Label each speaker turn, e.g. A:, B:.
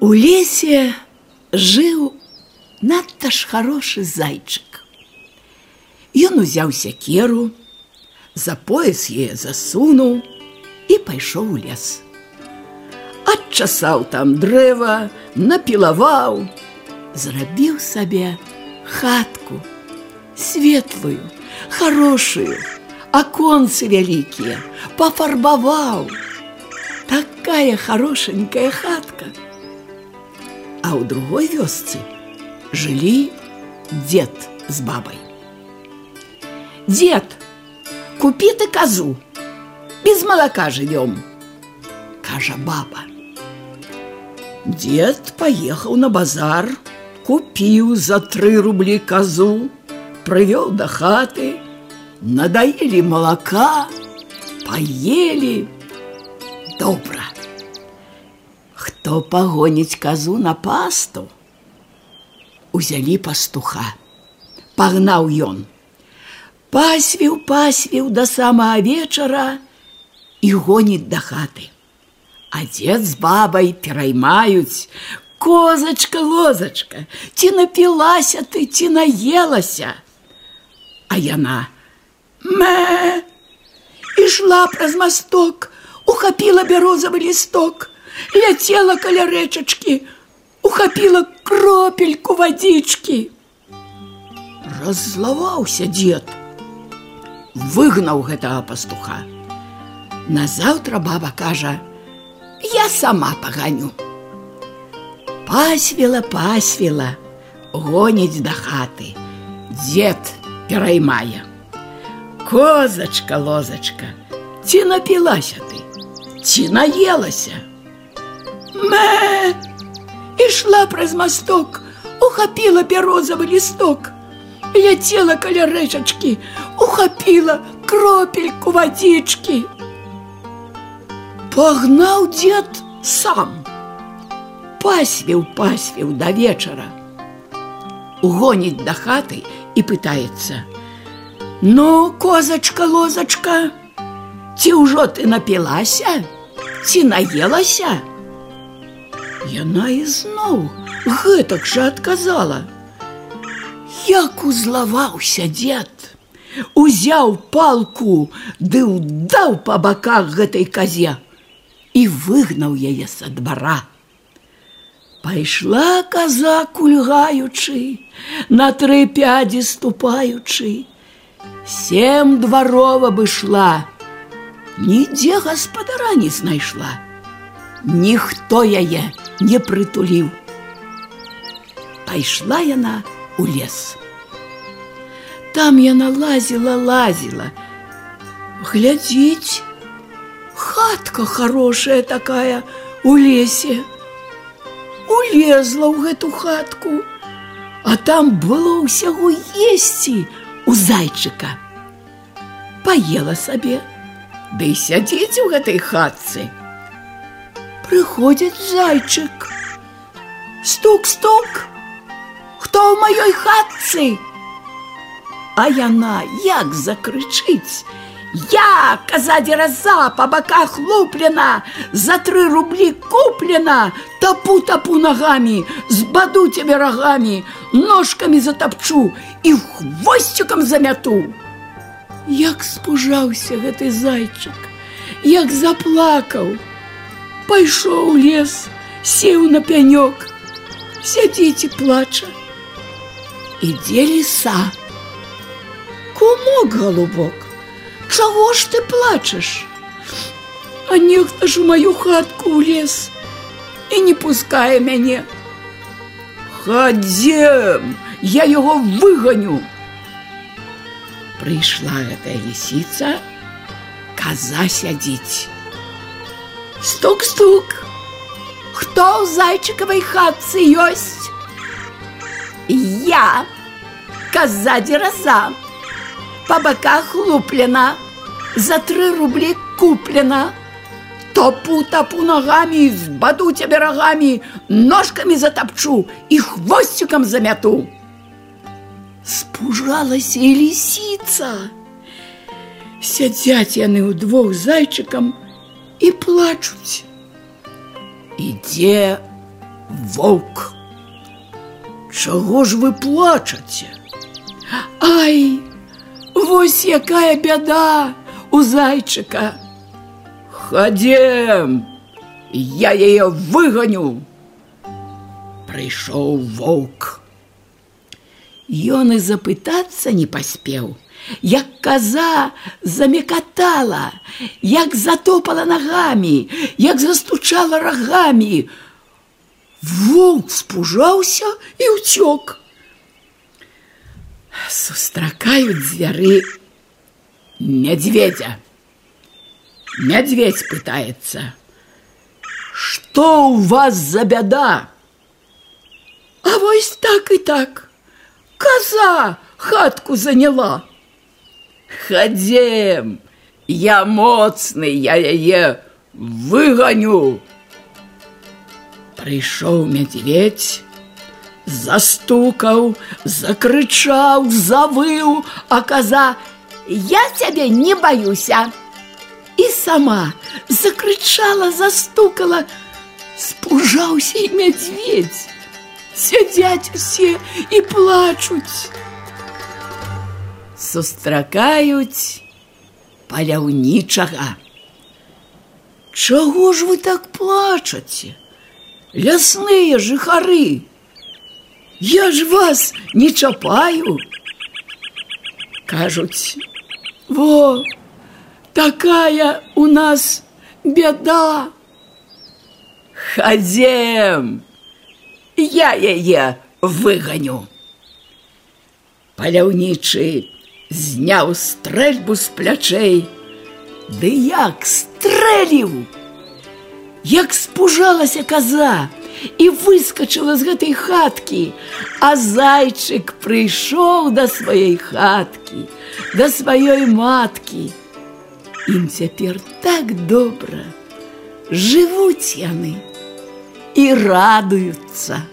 A: У лесе жыў надта ж хорошы зайчык. Ён узяў сякеру, за пояс яе засунуў і пайшоў у лес. Адчасаў там дрэва, напілаваў, зрабіў сабе хатку, светлую, хорошую, аконцы вялікія, пафарбаваў. Такая хорошенькая хатка. А ў другой вёсцы жылі дед з бабай. Дед, купі ты казу, без малака жывём, кажа баба. Дед паехаў на базар, купіў за тры рублі казу, прывёў да хаты, надаілі малака, паелі. Добра. Хто пагоніць казу на пасту? Узялі пастуха. Пагнаў ён. Пасвіў, пасвіў да самага вечара і гоніць да хаты. А дзед з бабай пераймаюць: Козачка, лозачка, ці напілася ты, ці наелася. А яна: Мэ! Ішла праз масток, ухапіла бярозавы лісток, ляцела каля рэчачкі, ухапіла кропельку вадзічкі. Раззлаваўся дзед, выгнаў гэтага пастуха. Назаўтра баба кажа: « Я сама паганю. Пасвіла, пасвіла, гоніць да хаты. Дзед пераймае. Козачка, лозачка, ці напілася ты, ці наелася. Мэ! Ішла праз масток, ухапіла бярозавы лісток, ляцела каля рэчачкі, ухапіла кропельку вадзічкі. Пагнаў дзед сам. Пасвіў, пасвіў да вечара. Угоніць да хаты і пытаецца: « Ну, козачка, лозачка, ці ўжо ты напілася, ці наелася? Яна ізноў гэтак жа адказала. Як узлаваўся дзед, узяў палку ды ўдаў па баках гэтай казе і выгнаў яе са двара. Пайшла каза кульгаючы, на тры пядзі ступаючы, Сем дваров абышла, нідзе гаспадара не знайшла. Ніхто яе не прытуліў. Пайшла яна у лес. Там яна лазіла, лазіла. Глядзіць, хатка хорошая такая у лесе. Улезла ў гэту хатку, а там было ўсяго есці у зайчыка. Паела сабе, ды да сядзіць у гэтай хатцы прыходзіць зайчык. Стук-стук, Хто ў маёй хатцы? А яна як закрычыць, Я коза дероза по боках луплена, за три рубли куплена, топу-топу ногами, сбаду тебе рогами, ножками затопчу и хвостиком замяту. Як спужаўся гэты зайчык, як заплакаў, Пайшоў у лес, сеў на пянёк, сядзіць і плача. Ідзе ліса. Кумок голубок, Чаго ж ты плачаш? А нехта ж у маю хатку ў лес і не пускае мяне. Хадзем, я яго выганю. Прыйшла гэтая лісіца, каза сядзіць. Стук-стук. Хто ў зайчыкавай хатцы ёсць? Я, каза дзераза по боках луплена, за три рубли куплена. Топу-топу ногами, сбаду тебе рогами, ножками затопчу и хвостиком замяту. Спужалась и лисица. Сядзяць яны ўдвох зайчыкам і плачуць. Ідзе Воўк. Чаго ж вы плачаце? Ай, вось якая бяда у зайчыка. Хадзем, я яе выганю. Прыйшоў воўк. Ён і запытацца не паспеў, як коза замекатала, як затопала ногами, як застучала рогами. Волк спужаўся і ўцёк. Сустракаюць звяры медведя. Медведь пытается. Что у вас за беда? А вось так и так. Коза хатку заняла. Ходим, я моцный, я яе выгоню. Прыйшоў медведь, застукаў, закрычаў, завыў, а коза «Я тебя не боюся!» И сама закричала, застукала, спужаўся і медведь. Сядзяць усе і плачуць сустракаюць паляўнічага. Чаго ж вы так плачаце? Лясныя жыхары. Я ж вас не чапаю. Кажуць: Во, такая у нас беда. Хадзем, я яе выганю. Паляўнічы зняў стрэльбу з плячэй. Ды як стрэліў! Як спужалася коза і выскочыла з гэтай хаткі, а зайчык прыйшоў да сваёй хаткі, да сваёй маткі. Ім цяпер так добра, жывуць яны і радуюцца.